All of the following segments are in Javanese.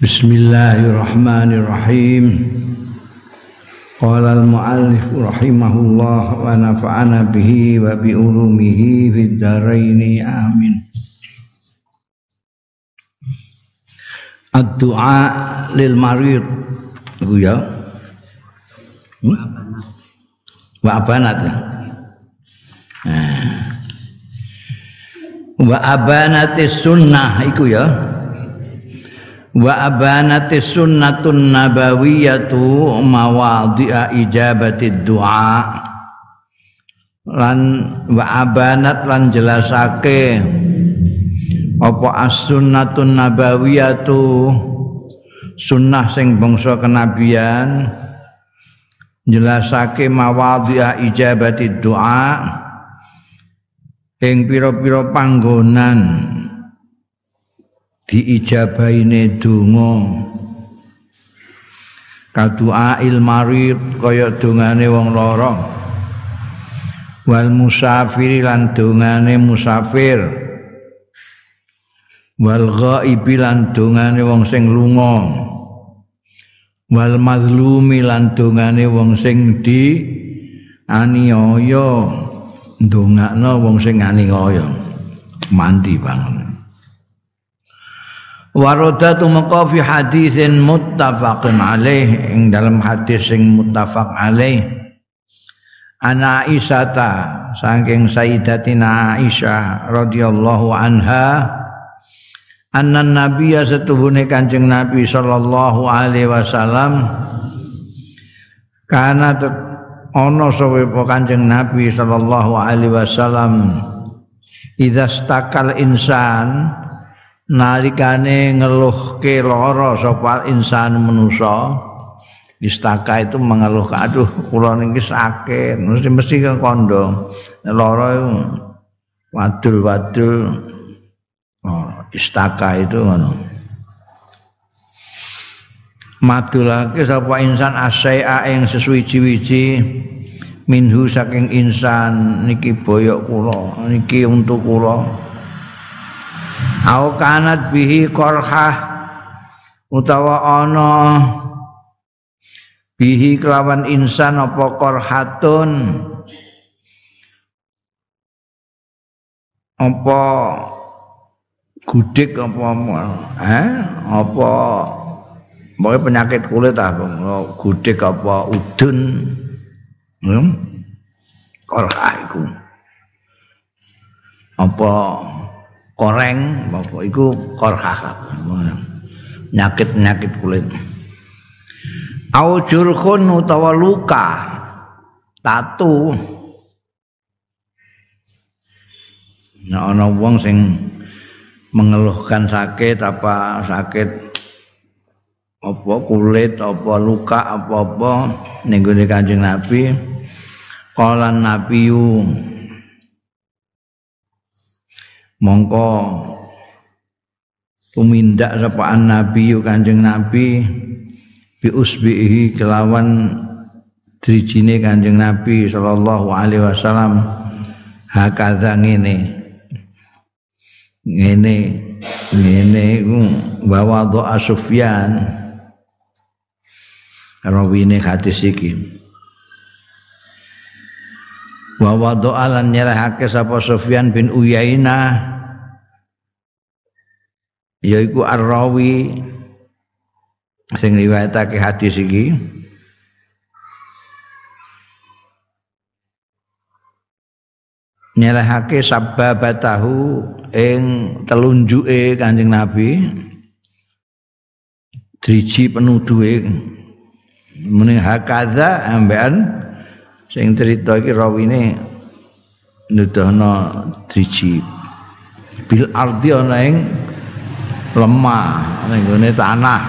Bismillahirrahmanirrahim. Qala al-muallif rahimahullah wa nafa'ana bihi wa bi ulumihi fid dharain amin. Ad-du'a lil marid iku ya. Hmm? Wa abanat. Nah. Wa abanatis sunnah iku ya wa abanati sunnatun nabawiyatu mawadhi'a ijabati du'a. Lan wa abanat lan jelasake apa as-sunnatun nabawiyatu sunnah sing bangsa kenabian. Jelasake mawadhi'a ijabati du'a ing pira-pira panggonan diijabaine donga. Kadua ilmarid kaya dongane wong lara. Wal musafir lan dongane musafir. Wal ghaibi lan dongane wong sing lunga. Wal mazlumi lan dongane wong sing di aniaya ndongakno wong sing aniaya mandi banget Warodatu maka fi hadisin muttafaqin alaih ing dalam hadis sing muttafaq alaih. Ana Aisyata saking Sayyidatina Aisyah radhiyallahu anha anna nabiyya setuhune Kanjeng Nabi sallallahu alaihi wasallam kana ana sawe Kanjeng Nabi sallallahu alaihi wasallam idza stakal insan nalikane ngeluhke lara sapa insan manusa istaka itu mengeluh aduh kula niki sakit mesti mesti ke kondo lara itu wadul-wadul oh, istaka itu ngono. Madulake sapa insan asai'a ing sesuwi-wiji minhu saking insan niki boyok kula niki untuk kula au kanat bihi qarhah utawa ana bihi kelawan insan apa qarhatun apa gudik apa eh apa Pokoknya penyakit kulit apa gudik apa udun hmm? korha itu apa koreng pokok iku korhah nyakit-nyakit kulit. Au jurkhun utawa luka tatu. Nah ana wong sing mengeluhkan sakit apa sakit apa kulit apa luka apa-apa ning Kanjeng Nabi kala nabiyu mongko tumindak sapaan nabi kanjeng nabi. Bi usbihi kelawan drijine kanjeng nabi sallallahu alaihi wasallam. Hakadha ngene. Ngene ngene iku bawa doa Sufyan. Rawine hadis iki wa wada'a lan nyerahake sapa Sufyan bin Uyainah yaiku ar-rawi sing riwayatake hadis iki. Nyerahake sababatahu ing telunjuke Kanjeng Nabi driji penuduhe muni hakaza ambean sing cerita iki rawine nuduhna driji. Bil ardi ana ing lemah ning gone tanah.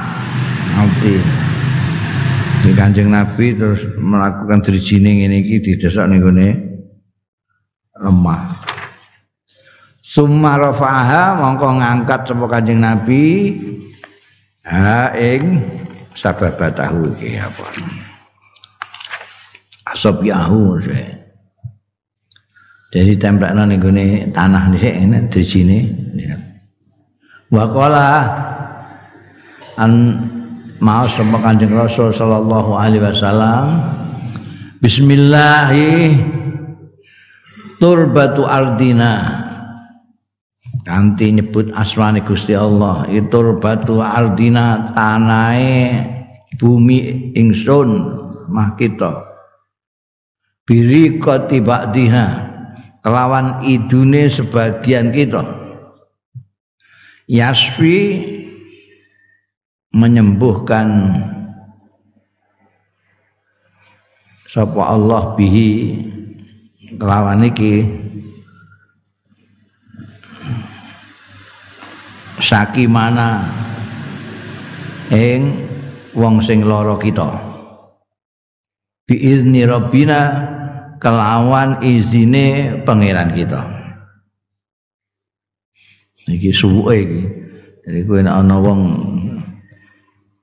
Ngerti di kanjeng nabi terus melakukan drijine ngene iki didesak ning gone lemah. Summa rafaha mongko ngangkat sapa kanjeng nabi? Ha ing sababatahu iki apa asap yahu jadi templekno ning gone tanah dhisik ini drijine wa qala an mau sama kanjeng Rasul sallallahu alaihi wasallam Bismillahi turbatu ardina. Kanthi nyebut asmane Gusti Allah itu turbatu ardina tanahe bumi ingsun mah kita biri dina kelawan idune sebagian kita. Yasfi menyembuhkan sapa Allah bihi. Kelawan iki sakimana ing wong sing lara kita biizni rabbina kelawan izine pangeran kita. Iki suwe iki. Jadi kowe nek ana wong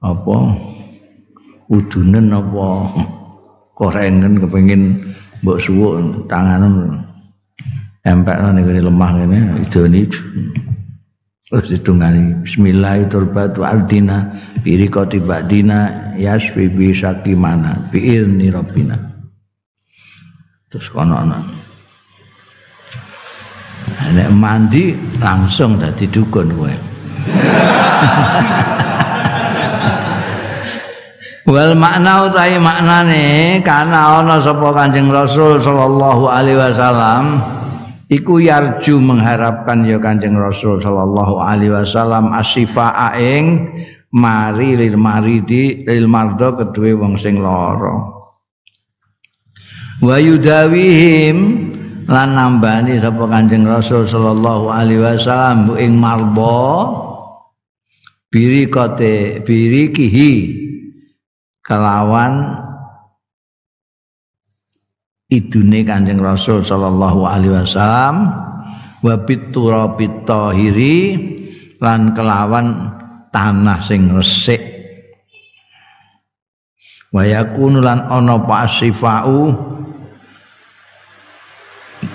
apa udunen apa korengen kepengin mbok suwuk tanganem empekno ning lemah ngene idone Terus ditungani Bismillahirrahmanirrahim Aldina Birikoti ba'dina. Yasfi bisaki mana. Bi'ilni Rabbina. Terus kono Nek mandi langsung dadi dukun kowe. Wal makna utahe maknane kana ana sapa Kanjeng Rasul sallallahu alaihi wasallam iku yarju mengharapkan ya Kanjeng Rasul sallallahu alaihi wasallam asifa ing mari lil maridi lil mardo kedue wong sing lara. Wa yudawihim lan nambani sapa Kanjeng Rasul sallallahu alaihi wasallam ing marbo biri kote biri kihi kelawan idune Kanjeng Rasul sallallahu alaihi wasallam wa biturabit tahiri lan kelawan tanah sing resik. Wa yakunu lan ana pasifau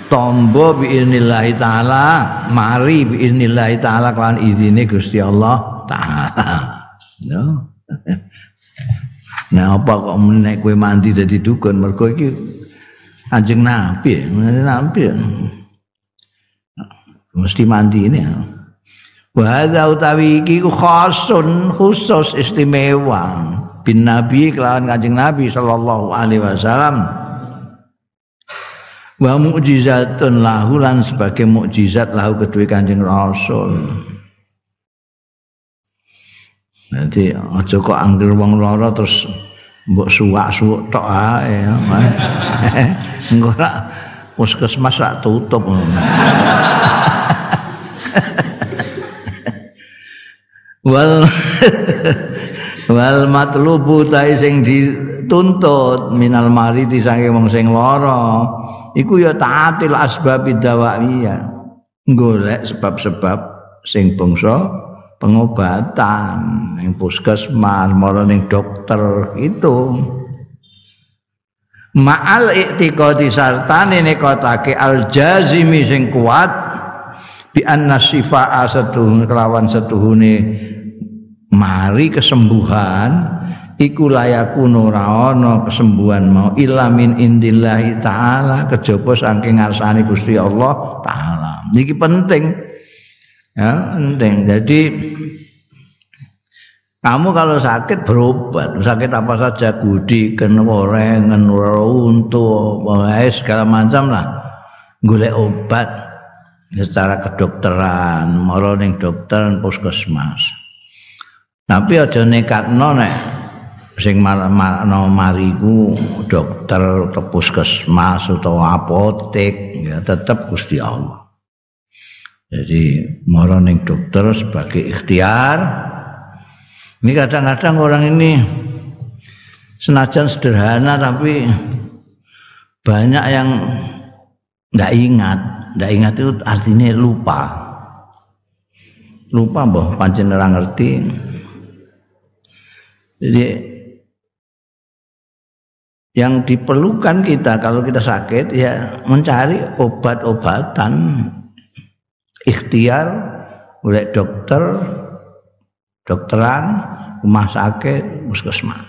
tombo biinillahi taala mari biinillahi taala kelawan izine Gusti Allah taala. No Nah apa kok nek kowe mandi dadi dukun mergo iki Kanjeng Nabi, Nabi. Mesti mandi ini ya. Wa utawi iki khasun khusus istimewa bin Nabi kelawan Kanjeng Nabi sallallahu alaihi wasallam. Wa mukjizatun lahu lan sebagai mukjizat lahu kedua Kanjeng Rasul. Nanti aja kok angger wong lara terus mbok suwak-suwuk tok ae. Engko rak puskesmas rak tutup. wal wal matlubu ta sing dituntut minal maridi sange wong sing lara. Iku ya taatil asbab dawaiya. Golek sebab-sebab sing bangsa pengobatan yang puskesmas mara ning dokter itu ma'al i'tiqadi sartane nekotake al jazimi sing kuat bi anna sifaa setuhun kelawan setuhune mari kesembuhan iku layakun ora ana kesembuhan mau ilamin indillahi taala kejaba saking ngarsane Gusti Allah taala niki penting Ya, penting. Jadi kamu kalau sakit berobat, sakit apa saja, gudi, kenoreng, untuk, segala macam lah. Gule obat secara kedokteran, moro ning dokter puskesmas. Tapi aja nekat nek sing marano mariku dokter ke puskesmas atau apotek ya tetap Gusti Allah. Jadi moro ning dokter sebagai ikhtiar. Ini kadang-kadang orang ini senajan sederhana tapi banyak yang tidak ingat. Tidak ingat itu artinya lupa. Lupa boh pancen orang ngerti. Jadi yang diperlukan kita kalau kita sakit ya mencari obat-obatan ikhtiar oleh dokter dokteran, rumah sakit, puskesmas.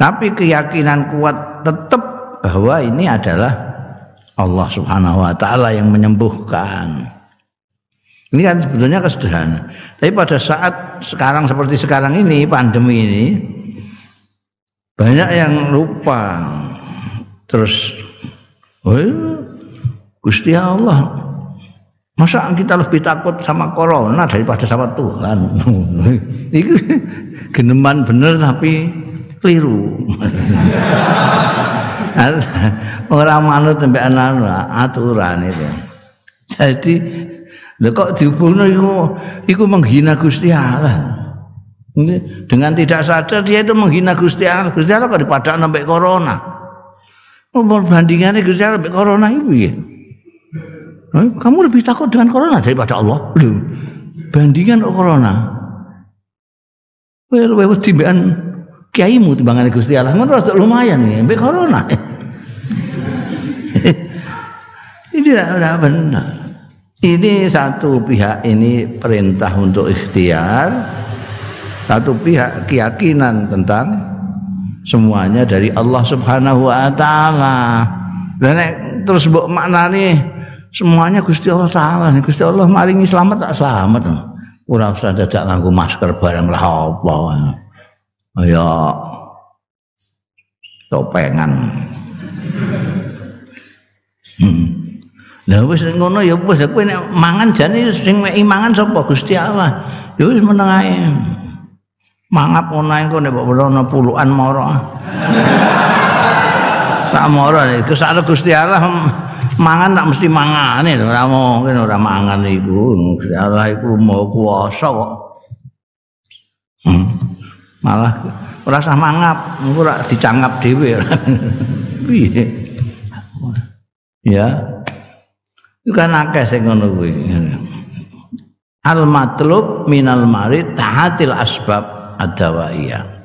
Tapi keyakinan kuat tetap bahwa ini adalah Allah Subhanahu wa taala yang menyembuhkan. Ini kan sebetulnya kesederhana. Tapi pada saat sekarang seperti sekarang ini pandemi ini banyak yang lupa. Terus Gusti Allah Masa kita lebih takut sama corona daripada sama Tuhan? Itu geneman bener tapi keliru. Orang manut sampai anak aturan itu. Jadi lho kok dihubungno iku iku menghina Gusti Allah. Dengan tidak sadar dia itu menghina Gusti Allah. Gusti Allah kok dipadakno sampai corona. Oh, bandingannya Gusti Allah sampai corona itu ya. Kamu lebih takut dengan corona daripada Allah. Bandingan corona. Well, timbangan kiaimu timbangan Gusti Allah. Menurut lumayan nih, sampai corona. ini tidak benar. Ini satu pihak ini perintah untuk ikhtiar, satu pihak keyakinan tentang semuanya dari Allah Subhanahu wa taala. Dan terus mbok maknane semuanya Gusti Allah taala Gusti Allah maringi selamat tak selamat ora usah dadak nganggo masker bareng lah apa ya topengan hmm. Lah wis ngono ya wis kowe nek mangan jane sing mek mangan sapa Gusti Allah. Ya wis meneng ae. Mangap ngono ae kok nek ana puluhan moro. Tak moro iki kesane Gusti Allah mangan tak mesti mangane ora mungkin ora mangan iku. Allah iku mau kuasa kok. Hmm. malah ora usah mangap engko ora dicangap dhewe. Piye? Ya. Itu kan akeh sing ngono kuwi. Al matlub minal marid tahatil asbab adawaiyah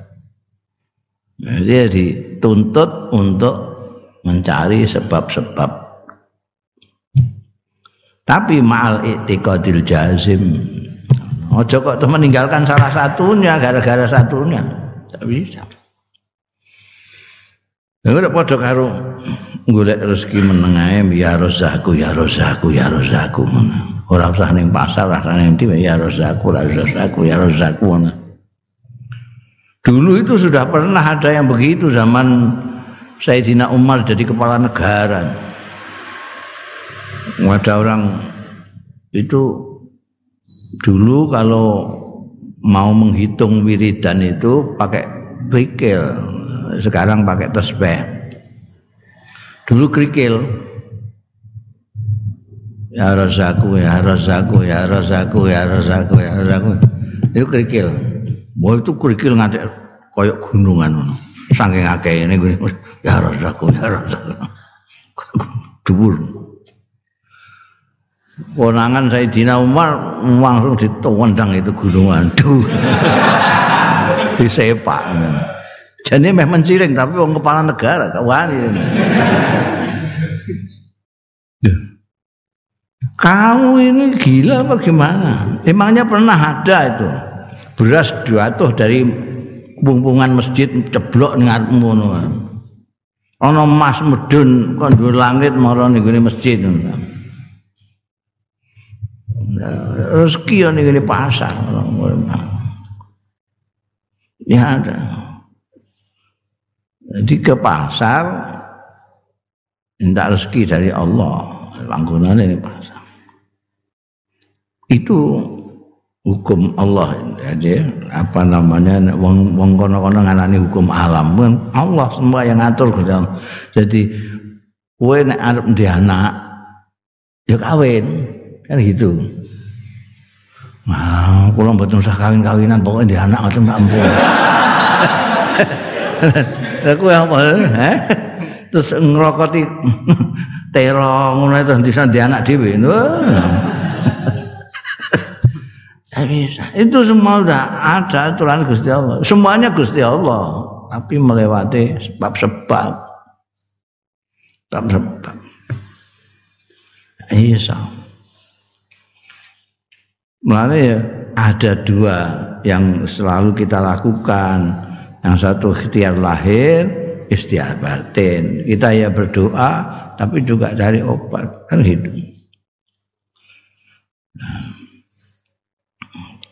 jadi dituntut untuk mencari sebab-sebab tapi ma'al i'tiqadil jazim. Ojo kok tuh meninggalkan salah satunya gara-gara satunya. Tak bisa. Ya udah padha karo golek rezeki menengae ya rozaku ya rozaku ya rozaku ngono. Ora usah ning pasar, ora ning ndi ya rozaku, ya rozaku, ya rozaku Dulu itu sudah pernah ada yang begitu zaman Sayyidina Umar jadi kepala negara ada orang. Itu dulu kalau mau menghitung wiridan itu pakai krikil sekarang pakai tesbih dulu krikil ya rasaku ya rasaku ya rasaku ya rasaku ya rasaku itu krikil mau itu krikil ngadek koyok gunungan saking akeh ini ya rasaku ya rasaku dhuwur Konangan Sayyidina Umar langsung ditendang itu gunungan. Duh. Disepak. Jadi memang menciring tapi wong kepala negara gak wani. Kamu ini gila apa gimana? Emangnya pernah ada itu beras jatuh dari bumpungan masjid ceblok ning ngono. Ana emas medun kon langit marane ning masjid. Rezeki yang ini pasar. Ya ada. Jadi ke pasar minta rezeki dari Allah. Langgunan ini pasar. Itu hukum Allah. Jadi apa namanya wong wong kono-kono nganani hukum alam. Allah semua yang ngatur jadi kowe nek arep anak ya kawin kan gitu Nah, kula mboten usah kawin-kawinan, pokoke di anak ngoten tak ampun. Lah kuwi apa? Eh? Terus ngrokoti terong ngono terus disa di anak dhewe. Itu semua udah ada aturan Gusti Allah. Semuanya Gusti Allah, tapi melewati sebab-sebab. Sebab-sebab. Iya, Mulane ya ada dua yang selalu kita lakukan. Yang satu ikhtiar lahir, ikhtiar batin. Kita ya berdoa, tapi juga dari obat kan hidup.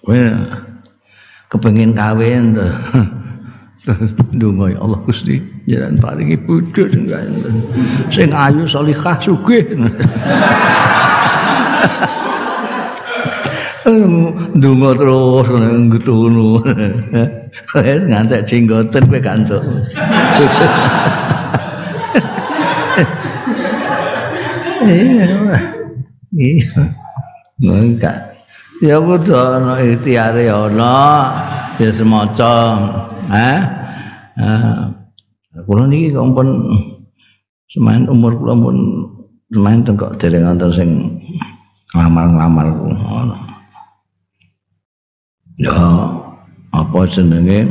Nah, kepengin kawin tuh. Dungo ya Allah Gusti jalan paringi bojo sing sing ayu salihah sugih. Dungo terus ngono. Wes ngantek jenggoten kowe kantuk. Iya. Iya. Enggak. Ya kudu ana ikhtiare ana ya semacam eh kula niki kok pun semain umur kula pun semain tengkok dereng wonten sing ngamar-ngamar ngono ya apa jenenge?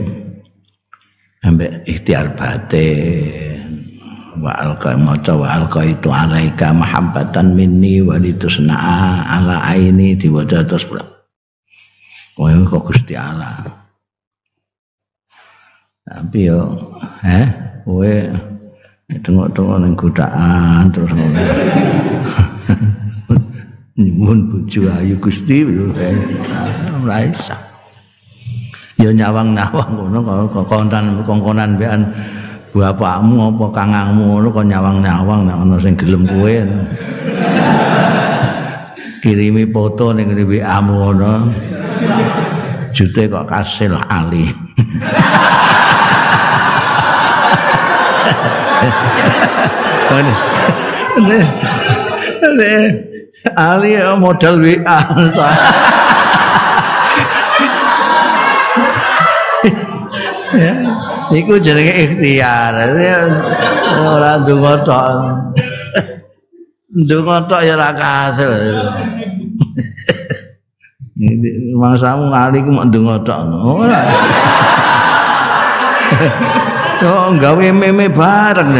Ambek ikhtiar batin. Wa alqa maca wa alqa itu alaika mahabbatan minni wa litusna ala aini diwaca terus pula Wah, kok Gusti Allah. tapi yo eh kowe tengok-tengok ning godaan terus ngono. Nyuwun bojo ayu Gusti ora isa yo nyawang-nyawang ngono kok kontan kongkonan bean bapakmu apa kangangmu ngono kok nyawang-nyawang nek ana sing gelem kowe. Kirimi foto ning WA-mu ngono. Jute kok kasil ali. Ali modal WA. Ya, iku jenenge ikhtiar. Ora ndonga tok. Ndonga tok ya ora kasil. Mangsamu ngali ku mok ndonga tok. Ora. Oh, gawe meme bareng.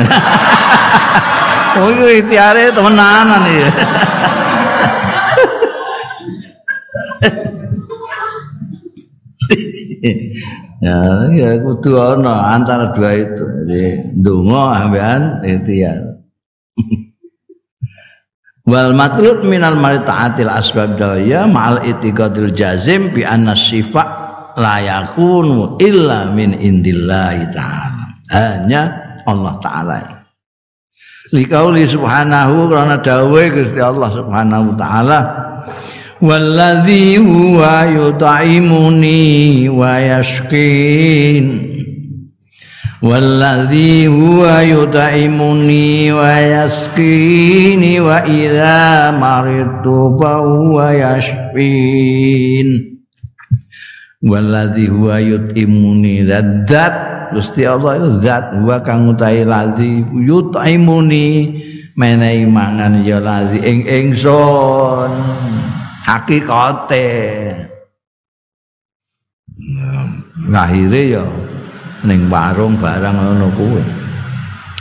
oh, itu ikhtiare temenanan ya. Ya, ya kudu ana antara dua itu. Jadi ndonga ambekan ikhtiar. Wal matlub minal maritaatil asbab daya ma'al itiqadil jazim bi anna syifa la yakunu illa min indillahi ta'ala. hanya Allah taala Likauli subhanahu karena dawe Gusti Allah subhanahu taala walladzi huwa yut'imuni wa yashqin walladzi huwa yut'imuni wa yasqini wa idza maridtu fa huwa yashfin walladzi huwa yut'imuni dzat Gusti Allah itu zat. Wa kang utahe lazi yutaimuni menehi mangan ya lazi ing ingsun hakikate lahire ya ning warung barang ngono kuwi.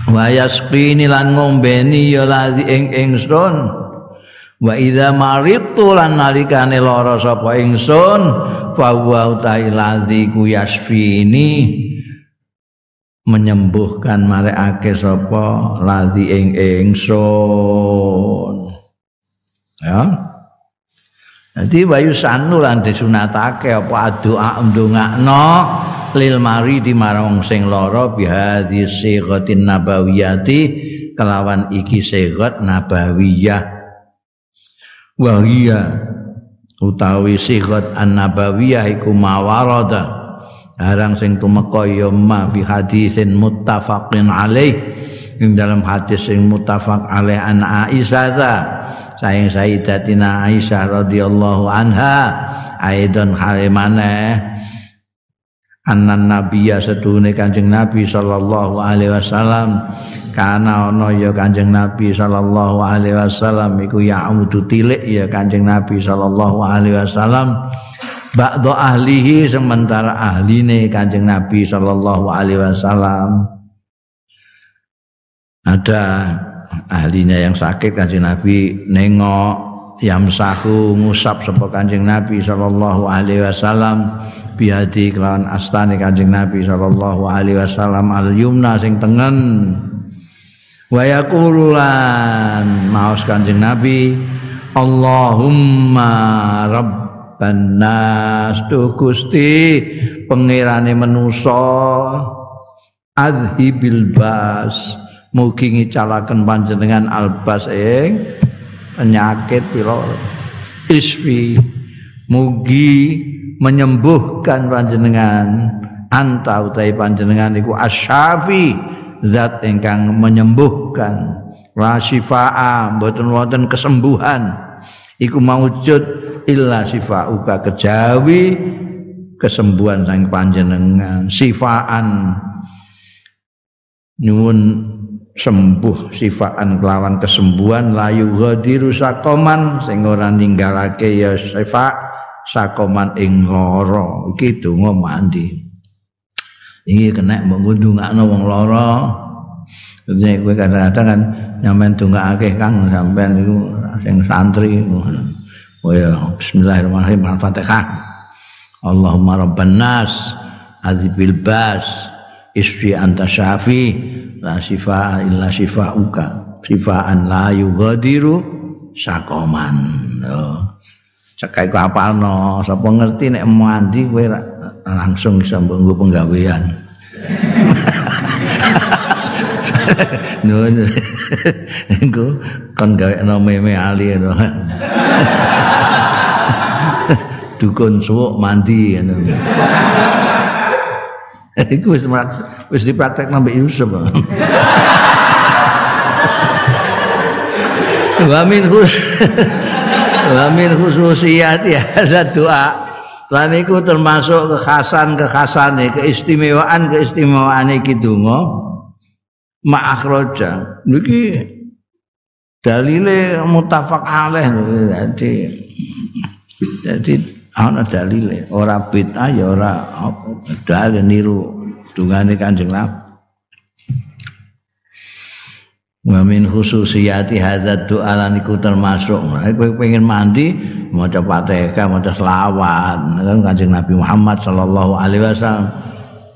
Wa yasqini lan ngombeni ya lazi ing ingsun. Wa idza maritu lan nalikane lara sapa ingsun fa wa utahe lazi ku yasfini. Menyembuhkan marekake sapa ladhi ing ingsun. Ya Jadi bayu sanu lan disunatake apa doa ndongakno lil mari di marang sing lara bihadhi sighatin nabawiyati kelawan iki sighat nabawiyah. Wa utawi sighat an nabawiyah iku mawarada. Barang sing tumeka ya ma fi hadisin muttafaqin alaih. Ing dalam hadis sing muttafaq alaih an Aisyah ta sayang Sayyidatina Aisyah radhiyallahu anha aidon halimane annan nabiyya setune kanjeng nabi sallallahu alaihi wasallam kana ana ya kanjeng nabi sallallahu alaihi wasallam iku ya'udu tilik ya kanjeng nabi sallallahu alaihi wasallam ba'da ahlihi sementara ahline Kanjeng Nabi sallallahu alaihi wasallam. Ada ahlinya yang sakit Kanjeng Nabi nengok yamsahu ngusap sapa Kanjeng Nabi sallallahu alaihi wasallam biadi kelawan astane Kanjeng Nabi sallallahu alaihi wasallam al yumna sing tengen. Wa yaqululan maos Kanjeng Nabi Allahumma rabban nas tu Gusti pangerane manusa adhibil bas mugi ngicalaken panjenengan albas ing penyakit pira? Isfi mugi menyembuhkan panjenengan anta utai panjenengan iku asyafi zat ingkang menyembuhkan. Rasifaa mboten wonten kesembuhan. Iku maujud illa sifauka kejawi kesembuhan sang panjenengan. Sifaan nyuwun sembuh sifaan kelawan kesembuhan layu ghadiru sakoman sing ora ninggalake ya sifat sakoman ing lara. Iki donga mandi. Iki kena mbok ngundungakno wong lara. Jadi kowe kadang-kadang kan nyampean dongakake Kang sampean iku sing santri oh ya bismillahirrahmanirrahim al-fatihah. Allahumma rabban nas azibil bas isfi anta syafi la syifa illa syifauka syifaan la yughadiru sakoman cekai ku apalno sapa ngerti nek mandi kowe langsung iso mbok penggawean Nuwun. Engko kon gawe no meme ali no. Dukun suwuk mandi ngono. Iku wis wis dipraktek nambah Yusuf. Wa min khus Wa min khususiyat ya doa. Lan iku termasuk kekhasan-kekhasane, keistimewaan keistimewaan iki donga ma'akhraja. Niki dalile mutafaq alaih jadi jadi ana dalile ora bid'ah ya ora apa dalil niru. Dungane Kanjeng Nabi. Wa min khususiyati hadza doa lan iku termasuk kowe pengen mandi maca Fatihah maca selawat. Kan Kanjeng Nabi Muhammad sallallahu alaihi wasallam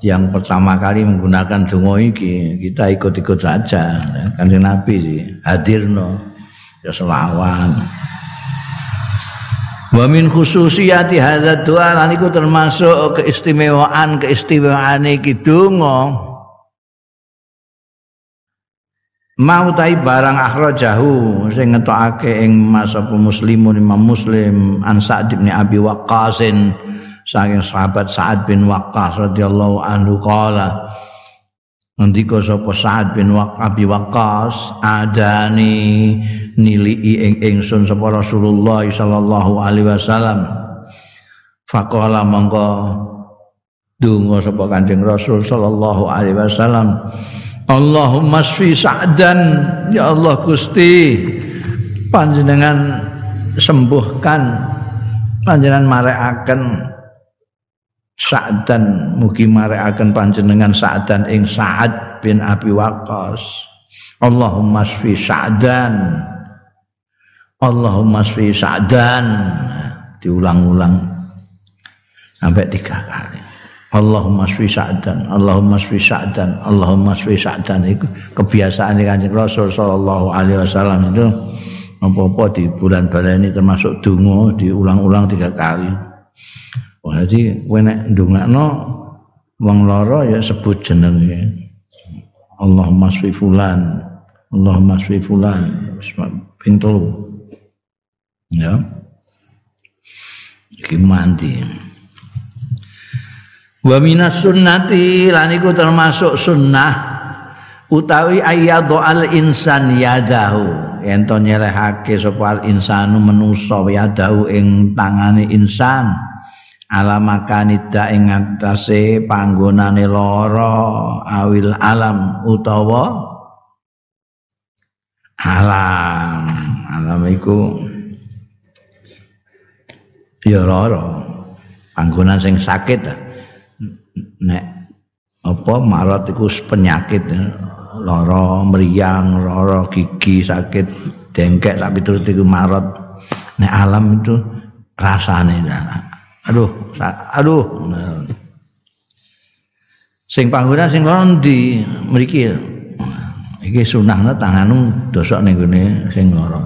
yang pertama kali menggunakan donga iki kita ikut-ikut saja. Kanjeng Nabi sih hadirno ya selawat Wa min khususiyati hadza doa lan iku termasuk keistimewaan keistimewaan iki donga. Mau tai barang akhrajahu sing ngetokake ing masapa muslimun Imam Muslim an Sa'd bin Abi Waqqas saking sahabat Sa'ad bin Waqqas radhiyallahu anhu qala Ngendika sapa Sa'ad bin Abi Waqqas adani nilii ing ingsun sapa Rasulullah sallallahu alaihi wasallam. Faqala mongko donga sapa Kanjeng Rasul sallallahu alaihi wasallam. Allahumma shfi sa'dan. Ya Allah Gusti panjenengan sembuhkan panjenengan marekaken Sa'dan. Mugi marekaken panjenengan Sa'dan ing Sa'ad bin Abi Waqqas. Allahumma shfi sa'dan Allahumma shfi sa'dan. Diulang-ulang. Sampai tiga kali. Allahumma shfi sa'dan Allahumma shfi sa'dan Allahumma shfi sa'dan. Itu kebiasaan Kanjeng Rasul sallallahu alaihi wasallam itu. Apa-apa di bulan ini termasuk dungo diulang-ulang tiga kali. Wah, jadi kowe nek ndongakno wong lara ya sebut jenenge. Allahumma shfi fulan Allahumma shfi fulan ping ya. Iki mandi. Wa minas sunnati lan iku termasuk sunnah utawi ayyadhu al insan yadahu. Ento nyelehake sapa insanu manusa yadahu ing tangane insan. Ala makanida ing atase panggonane lara awil alam utawa alam. Alam iku ya lara panggonan sing sakit nek apa marat iku penyakit lara mriyang lara gigi sakit dengkek sak piturut iku marat. Nek alam itu rasane aduh aduh. Sing panggonan sing loro ndi mriki iki sunahna tanganmu dosok ning gone sing loro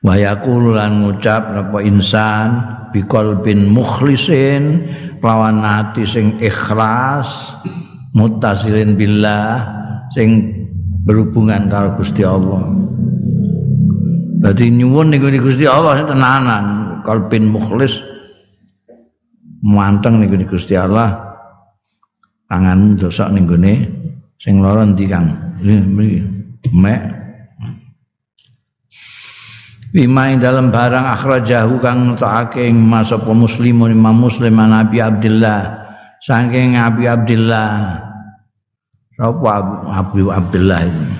wa yaqulu lan ngucap apa insan bikol bin mukhlisin lawan hati sing ikhlas mutasilin billah sing berhubungan karo Gusti Allah. Berarti nyuwun niku Gusti Allah tenanan kalbin mukhlis manteng niku Gusti Allah. Tangan dosok ning gone sing lara ndi Kang? Mek Bima ing dalam barang akhrajahu kang ngetokake ing mas apa muslimun Imam Muslim Nabi Abdullah saking Nabi Abdullah Sapa Abu Abdullah ini?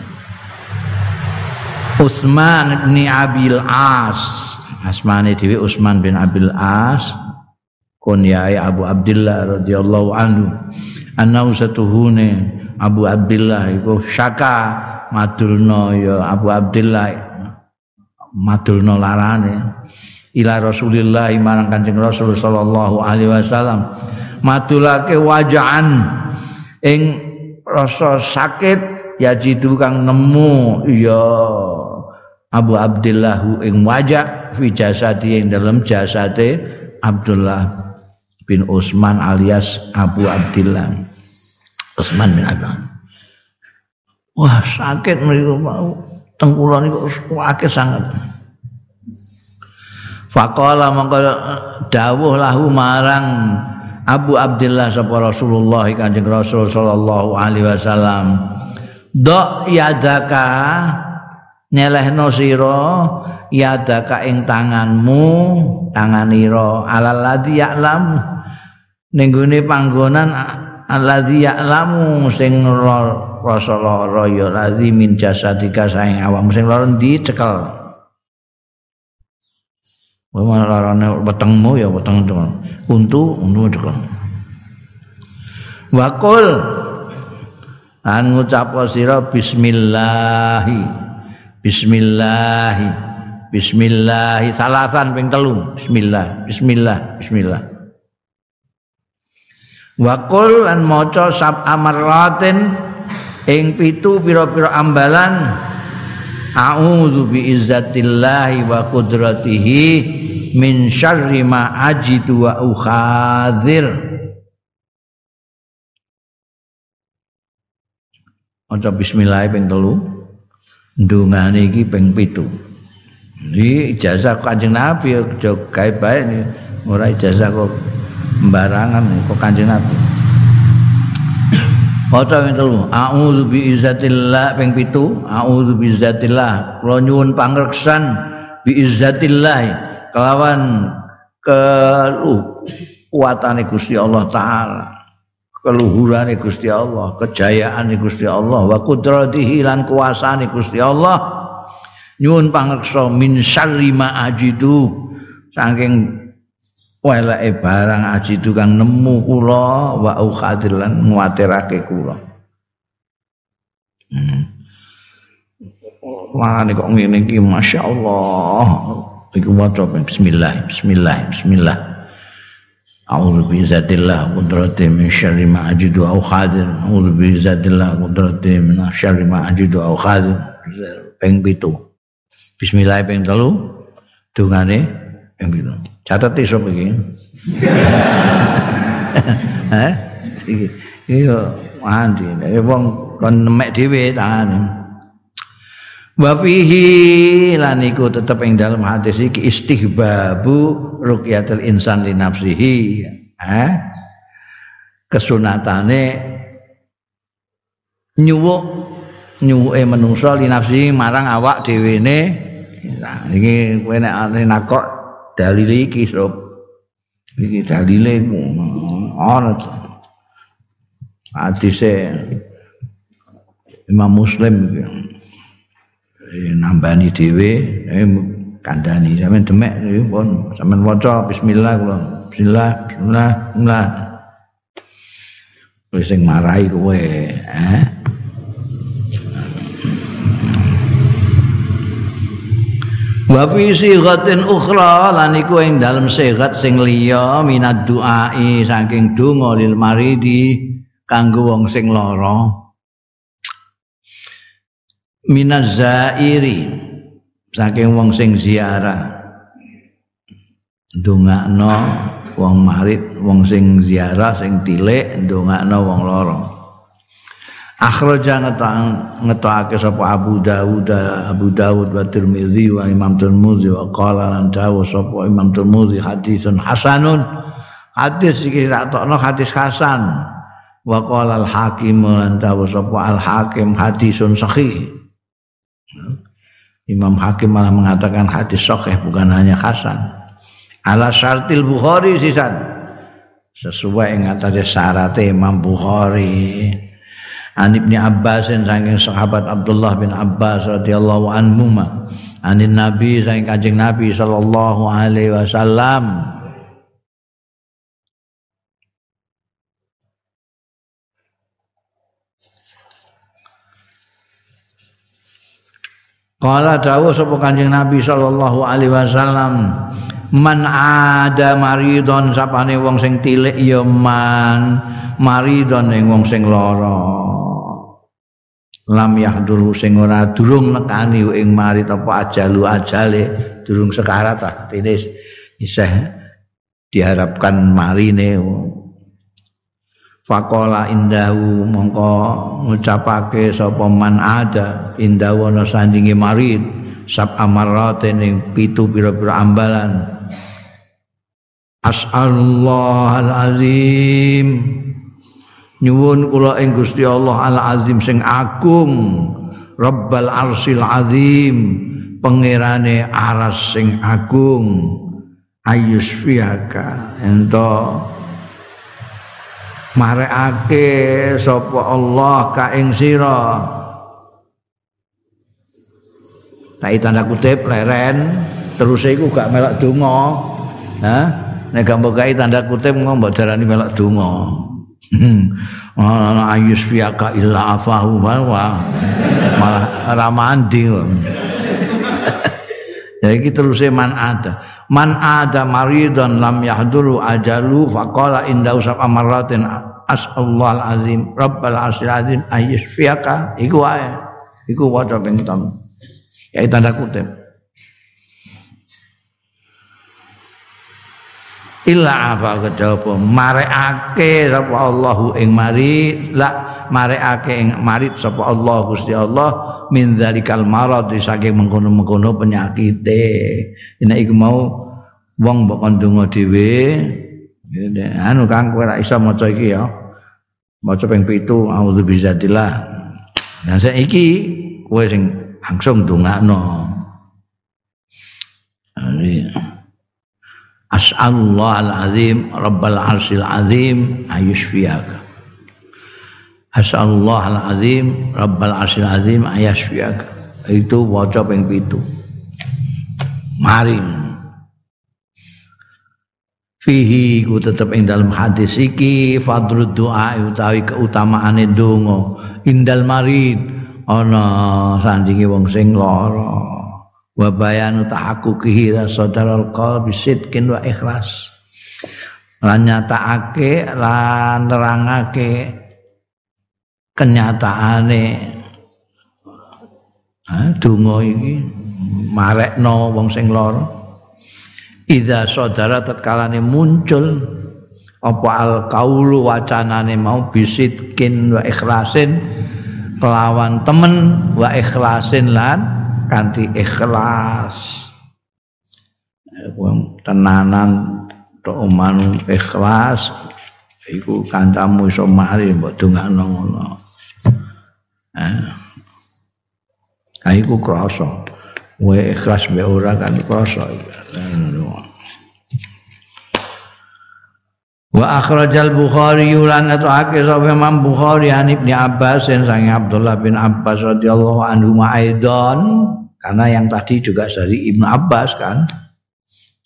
Utsman bin Abil As. Asmane dhewe Utsman bin Abil As. Kunyai Abu Abdullah radhiyallahu anhu. Annahu satuhune Abu Abdullah iku syaka madulno ya Abu Abdullah madulno larane. Ila Rasulillah marang Kanjeng Rasul sallallahu alaihi wasallam. Madulake wajahan ing rasa sakit ya jitu kang nemu ya Abu Abdullah ing wajah fi jasadi ing dalam jasate Abdullah bin Utsman alias Abu Abdullah Utsman bin Affan. Wah sakit mriku mau tengkulon niku akeh sangat. Faqala mongko dawuh lahu marang Abu Abdullah sapa Rasulullah Kanjeng Rasul sallallahu alaihi wasallam. Dok yadaka nyelehno sira yadaka ing tanganmu tanganira alal ladzi ya'lam ning panggonan alladzi ya'lamu sing rasa lara ya ladzi min jasadika saing awak sing lara ndi cekel. Wong larane wetengmu ya weteng untu untu cekel. Wakul an ngucap sira bismillah bismillah bismillah salasan ping telu bismillah bismillah bismillah. Wakul lan maca sab amaratin ing pitu pira-pira ambalan a'udzu bi izzatillahi wa qudratihi min syarri ma ajidu wa ukhadir. Maca bismillah ping telu. Ndungane iki ping pitu. Ini ijazah kanjeng Nabi ya gawe bae ora ijazah kok sembarangan kok Kanjeng Nabi. Maca ping telu, a'udzu bi izzatillah ping pitu, a'udzu bi izzatillah. Kula nyuwun pangreksan bi izzatillah kelawan kekuatane Gusti Allah taala. Keluhurane Gusti Allah, kejayaane Gusti Allah, wa qudratihi lan kuasane Gusti Allah. Nyuwun pangreksa min syarri ma ajidu saking Weleke barang aji tukang nemu kula wa ukhadir lan nguatirake kula. Hmm. Wah, kok ngene iki masyaallah. Iku maca bismillah, bismillah, bismillah. A'udzu bi zatillah qudrati min syarri ma ajidu au khadir. A'udzu bi zatillah qudrati min syarri ma ajidu au khadir. Ping Bismillah ping 3. Dungane ping catet iso iki ha iya mandi wong kon nemek dhewe tangane wa fihi lan iku tetep ing dalam hadis iki istihbabu ruqyatul insan li nafsihi. Ha kesunatane nyuwuk nyuwuke manungsa li nafsihi marang awak dhewe ne. Nah iki kowe nek nakok dalile iki sob iki dalile ana hadise Imam Muslim nambani dhewe eh, kandhani sampean demek pun. Sampean waca bismillah kula. Bismillah bismillah bismillah. Wis sing marahi kowe eh Wa fi sighatin ukhra lan iku ing dalem sigat sing liya minad duai saking donga lil maridi kanggo wong sing lara. Minaz zairi saking wong sing ziarah. Dongakno wong marit, wong sing ziarah sing tilik ndongakno wong lara. Akhraja ngetokake sapa Abu Dawud Abu Dawud wa Tirmizi wa Imam Tirmizi wa qala lan dawu sapa Imam Tirmizi hadisun hasanun. Hadis iki ratokno hadis hasan. Wa qala al hakim lan dawu sapa al hakim hadisun sahih. Imam Hakim malah mengatakan hadis sahih bukan hanya hasan. Ala syartil Bukhari sisan. Sesuai yang atas syarat Imam Bukhari An Ibnu Abbas saking sahabat Abdullah bin Abbas radhiyallahu anhu ma. Anin Nabi saking Kanjeng Nabi sallallahu alaihi wasallam. Kala dawuh sapa Kanjeng Nabi sallallahu alaihi wasallam, man ada maridon sapane wong sing tilik ya man. Maridon ing wong sing lara. lam yahduru sing ora durung nekani ing mari apa ajalu ajale durung sekarat ah ini isih diharapkan marine. Fakola indahu mongko ngucapake sapa man ada indahu ana sandinge marid sab amarat ning pitu pira-pira ambalan As'alullah al-azim nyuwun kula ing Gusti Allah Al Azim sing agung. Rabbal Arsil Azim. Pangerane aras sing agung. Ayus fiaka ento. Marekake sapa Allah ka ing sira? Tak tanda kutip leren. Terus iku gak melok donga. Ha nek gak mbok tanda kutip ngomong darani melok donga. Ana ayus fiaka illa afahu wa malah ramandi ya iki terus man ada. Man ada maridon lam yahduru ajalu faqala inda usab amaratin asallahu azim rabbal asyil azim ayus fiaka. Iku wae. Iku waca ping ya tanda kutip illa afa marekake sapa Allahu ing mari la marekake ing marit sapa Allah Gusti Allah min zalikal marad saking mengkono-mengkono penyakite. Nek iku mau wong mbok kandunga dhewe anu kang kowe ra iso maca iki ya. Maca ping 7 auzu bizatillah nah saiki kowe sing langsung ndongakno As'alullah al-azim Rabbal arsil azim ayushfiyaka. As'alullah al-azim Rabbal arsil azim ayushfiyaka. Itu wajah yang itu. Mari Fihi ku tetap ing dalam hadis iki fadrul doa utawi keutamaan donga. Indal marid ana sandingi wong sing lara wa bayanu tahaqquqihi sadaral qalbi sidqin wa ikhlas. Lan nyatakake lan nerangake kenyataane. Donga iki marekno wong sing lara. Idza sadara tatkalane muncul apa al kaulu wacanane mau bisidkin wa ikhlasin kelawan temen wa ikhlasin lan kanthi ikhlas. Wong tenanan oman ikhlas iku kancamu iso mari mbok dongakno ngono. Eh. Iku krasa. Wae ikhlas be ora kan krasa Wa akhrajal Bukhari lan atake sapa Imam Bukhari an Ibnu Abbas sang Abdullah bin Abbas radhiyallahu anhu ma'aidan karena yang tadi juga dari Ibnu Abbas kan.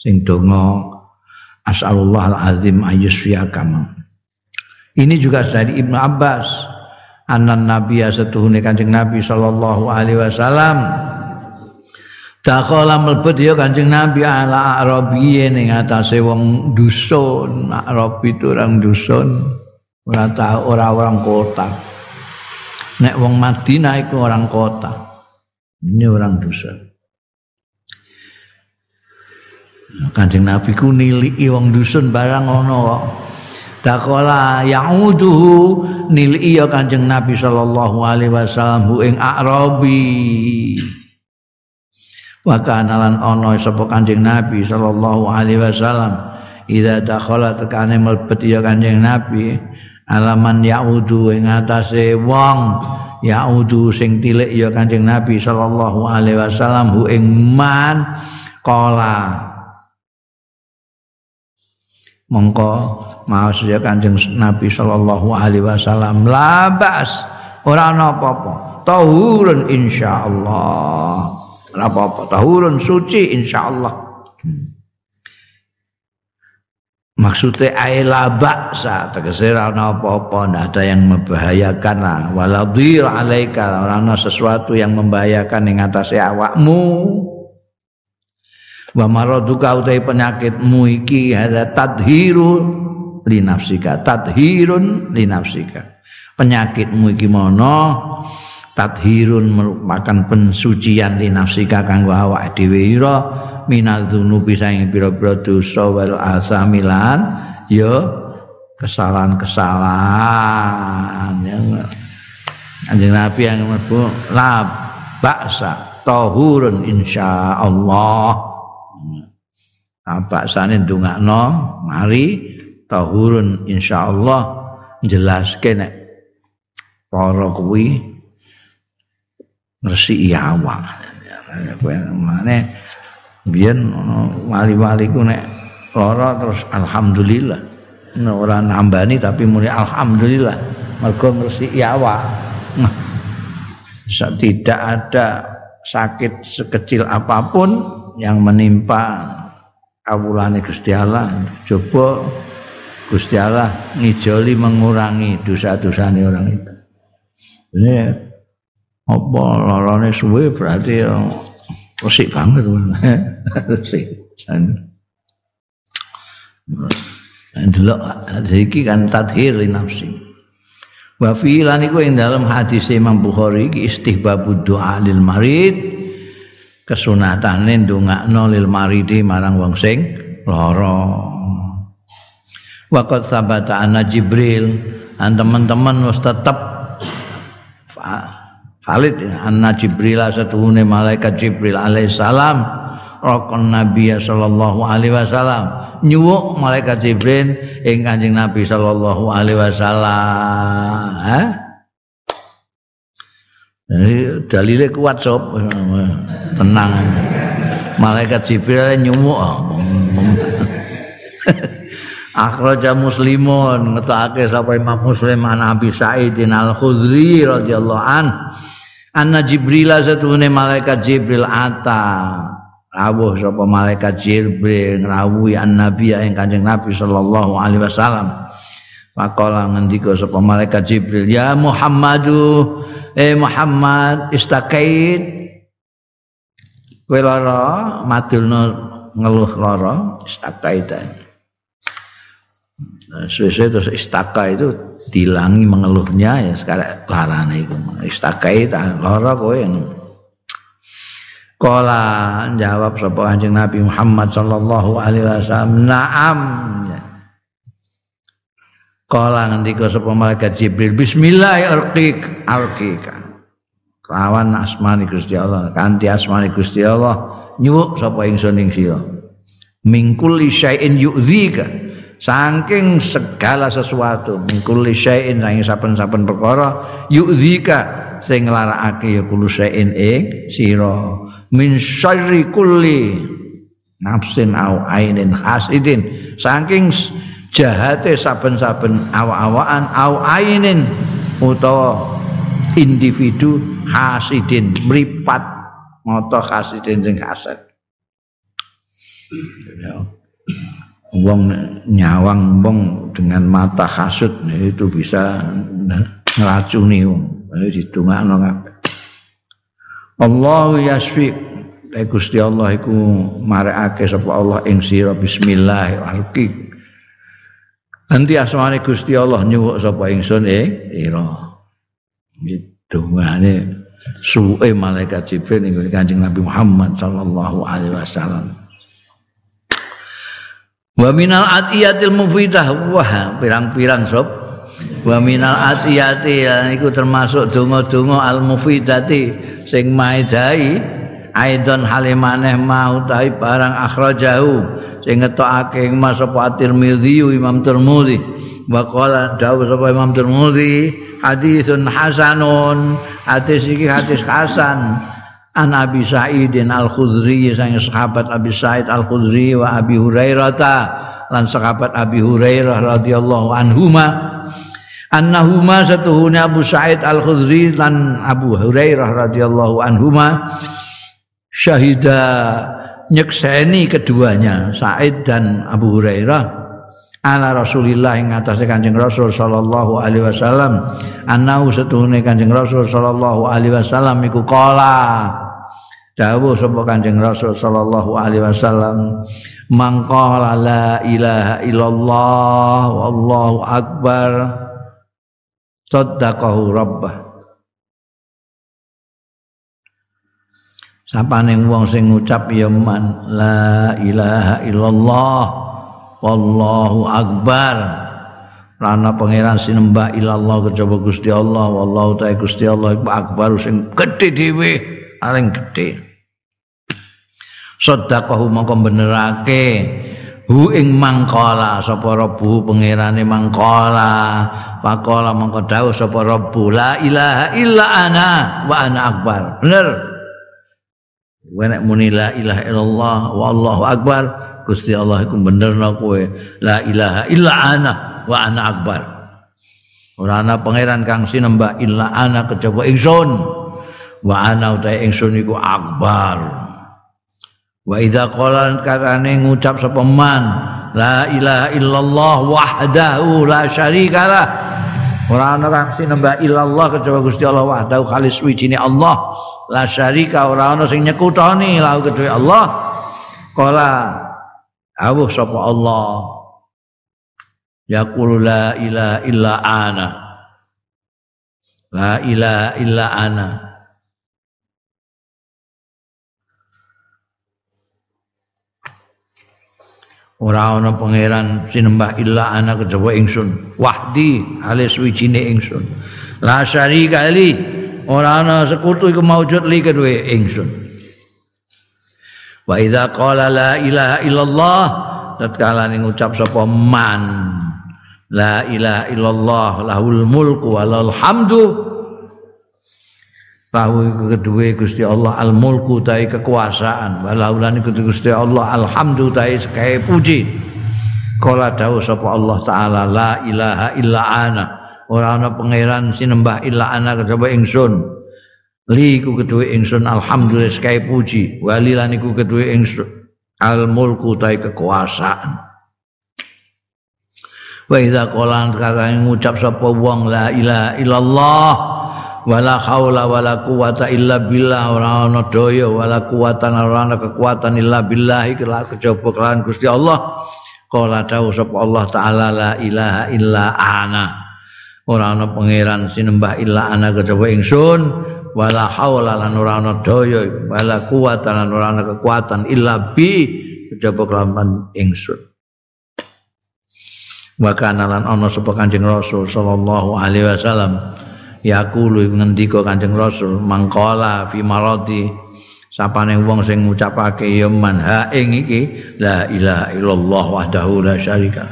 Sing donga asallallahu alazim ayyusfiyakam ini juga dari Ibnu Abbas. Anan nabi setuhune kanjeng nabi sallallahu alaihi wasallam Dakhala mlebet ya Kanjeng Nabi ala Arabi ning atase wong dusun. Arabi itu orang dusun. Ora tahu ora orang kota. Nek wong Madinah itu orang kota. Ini orang dusun. Kanjeng Nabi ku niliki wong dusun barang ono kok. Dakhala ya'uduhu niliki ya Kanjeng Nabi sallallahu alaihi wasallam ing Arabi. Wa kana lan ana sapa kanjeng nabi sallallahu alaihi wasallam. Ida dakhala tekane mlebet ya kanjeng nabi alaman yaudu ing atase wong yaudu sing tilik ya kanjeng nabi sallallahu alaihi wasallam hu ing man kala mongko maos ya kanjeng nabi sallallahu alaihi wasallam. Labas ora ana apa-apa. Tahurun insyaallah apa-apa. Tahurun suci insyaallah. Maksudnya aila baksa tegese ana apa-apa ndak ada yang membahayakan lah. Waladir alaika. Ora ana sesuatu yang membahayakan ing atase awakmu. Wa maraduka utai penyakitmu iki ada tadhiru li nafsika. Tadhirun li nafsika. Penyakitmu iki mono tathirun merupakan pensucian di nafsika kanggo awak dhewe. Ira minal dzunubi saing pira-pira dosa wal asamilan. Ya kesalahan-kesalahan. Yang Anjing Nabi yang mlebu la baksa tahurun insyaallah. Nah, baksane ndongakno mari tahurun insyaallah. Jelaske nek para kuwi ngresiki awak. Mane biyen wali-wali ku nek lara terus alhamdulillah. Nek ora nambani tapi muni alhamdulillah mergo ngresiki awak. Nah, tidak ada sakit sekecil apapun yang menimpa awulane Gusti Allah. Coba Gusti Allah ngijoli mengurangi dosa-dosane orang itu. Ini apa larane suwe berarti resik banget resik delok iki kan tadhir nafsi wa fi lan iku ing dalam hadis Imam Bukhari iki istihbabud doa lil marid. Kesunatane ndongakno lil maridi marang wong sing lara Waqat sabata anna Jibril. Dan teman-teman wis tetep Khalid anna Jibril satuhune malaikat Jibril alaihissalam rokon Nabi sallallahu alaihi wasallam. Nyuwuk malaikat Jibril ing Kanjeng Nabi sallallahu alaihi wasallam. Ha? Dalilnya kuat sob. Tenang. Malaikat Jibril nyuwuk. Akhraja muslimun ngetake sapa Imam Muslim an Abi Sa'id Al Khudri radhiyallahu an Anna Jibril satune malaikat Jibril ata rawuh sapa malaikat Jibril ngrawuhi an-nabi ing Kanjeng Nabi sallallahu alaihi wasallam. Faqala ngendika sapa malaikat Jibril, "Ya Muhammadu, eh Muhammad istakait kowe lara madulno ngeluh lara istakaitan." Nah, sesuai terus istaka itu dilangi mengeluhnya ya sekarang larane itu istakai lara kowe Kala jawab sapa Kanjeng Nabi Muhammad sallallahu alaihi wasallam na'am. Kala ngendika sapa malaikat Jibril bismillah arqik arqika. Kawan asmani Gusti Allah kanthi asmani Gusti Allah nyuwuk sapa ingsun ing sira. Mingkul syai'in yu'dzika saking segala sesuatu mingkuli syai'in saking saben-saben perkara yu'dzika sing nglarakake ya kulo syai'in ing sira. Min syarri kulli nafsin au ainin hasidin. Saking jahate saben-saben awak-awakan au ainin utawa individu hasidin mripat moto hasidin sing hasad wong nyawang wong dengan mata hasud itu bisa ngeracuni wong ditungakno kabeh Allah yasfi Nek Gusti Allah iku marekake sapa Allah ing sira bismillah arki. Nanti asmane Gusti Allah nyuwuk sapa ingsun ing sira. Gitu ngene suwe malaikat Jibril ning Kanjeng Nabi Muhammad sallallahu alaihi wasallam. Wa minal atiyatil mufidah. Wah pirang-pirang sob. Wa minal atiyati iku termasuk donga-donga al mufidati sing maedai aidon halimaneh mau tahi barang akhrajahu. Sing ngetokake Mas apa Tirmizi Imam Tirmizi wa qala dawuh sapa Imam Tirmizi hadisun hasanun. Hadis iki hadis hasan an Abi Sa'idin Al-Khudri sang sahabat Abi Sa'id Al-Khudri wa Abi Hurairah lan sahabat Abi Hurairah radhiyallahu anhuma annahuma satuhune Abu Sa'id Al-Khudri dan Abu Hurairah radhiyallahu anhuma syahida nyekseni keduanya Said dan Abu Hurairah ala Rasulillah ing atase Kanjeng Rasul sallallahu alaihi wasallam anau setuhune Kanjeng Rasul sallallahu alaihi wasallam iku kala dawuh sapa Kanjeng Rasul sallallahu alaihi wasallam mangqala la ilaha illallah wallahu akbar saddaqahu rabbah. Sapane wong sing ngucap ya man la ilaha illallah wallahu akbar. Rana pangeran sinembah ilallah kejaba Gusti Allah wallahu ta'ala Gusti Allah akbar. Sing gedhe dhewe paling gedhe sedekahhu mongko benerake hu ing mangkala sapa rabbu pangerane mangkala faqala mongko dawuh sapa rabbu la ilaha illa ana wa ana akbar bener Kowe nek muni la ilaha illallah wallahu akbar, Gusti Allah iku benerno kowe la ilaha illa ana wa ana akbar. Ora ana pangeran kang sinembah illa ana kejaba ingsun. Wa ana utahe ingsun iku akbar. Wa idza qala katane ngucap sapa man la ilaha illallah wahdahu la syarikalah. Ora ana kang sinembah illallah kejaba Gusti Allah wahdahu khalis wijine Allah. la syarika ora ana sing nyekutoni lahu kedue Allah kala awuh sapa Allah yaqulu la ilaha illa ana la ilaha illa ana ora ana pangeran sinembah illa ana kejaba ingsun. Wahdi alis wijine ingsun. La syarika li ora ana sekutu iku maujud li kedue ingsun. Wa idza qala la ilaha illallah tatkala ning ngucap sapa man la ilaha illallah lahul mulku walal hamdu Bahwa kedua Gusti Allah al mulku tai kekuasaan. Walaulan iku Gusti Allah alhamdu tai sekaya puji. Kala dawuh sapa Allah taala la ilaha illa ana. Ora ana pangeran sinembah illa ana kejaba ingsun. Li ku kedue ingsun alhamdulillah sekali puji. Wali lan iku kedue ingsun al mulku tai kekuasaan. Wa idza qala kata ngucap sapa wong la ilaha illallah wala haula wala quwata illa billah. Ora ana daya wala quwata ora ana kekuatan illa billah. Iki kejaba kelawan Gusti Allah. Qala dawuh sapa Allah taala la ilaha illa ana. Ora ana pangeran sinembah illa ana kejaba ingsun. Wala haula lan ora ana daya wala kuwata lan ora ana kekuatan illa bi kejaba kelawan ingsun. Wa kana lan ana sapa kanjeng rasul sallallahu alaihi wasallam yaqulu ngendika kanjeng rasul mangkala fi maradi. Sapane wong sing ngucapake ya man ha ing iki la ilaha illallah wahdahu la syarika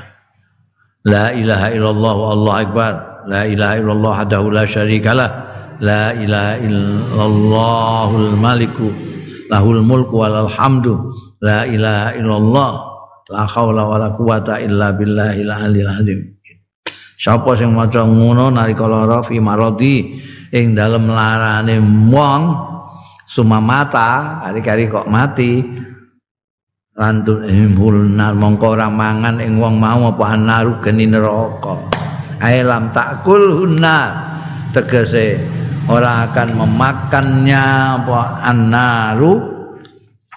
la ilaha illallah wallahu akbar. La ilaha illallah wahdahu la syarikalah la ilaha illallahul maliku lahul mulku walal hamdu. La ilaha illallah la haula wala quwata illa billahil aliyil azim sapa sing maca ngono nalika lara fi maradi ing dalem larane wong sumamata kari-kari kok mati. Lantun imhulna mongko ora mangan ing wong mau apa anaru geni neraka. Alam takul hunna tegese ora akan memakannya apa annaru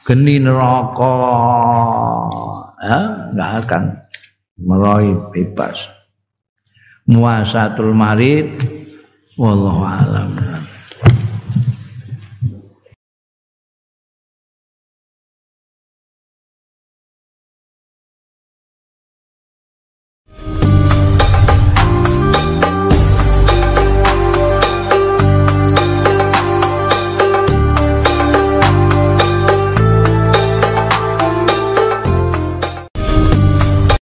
geni neraka. Ya enggak akan meroy bebas muasatul marid. Wallahu alam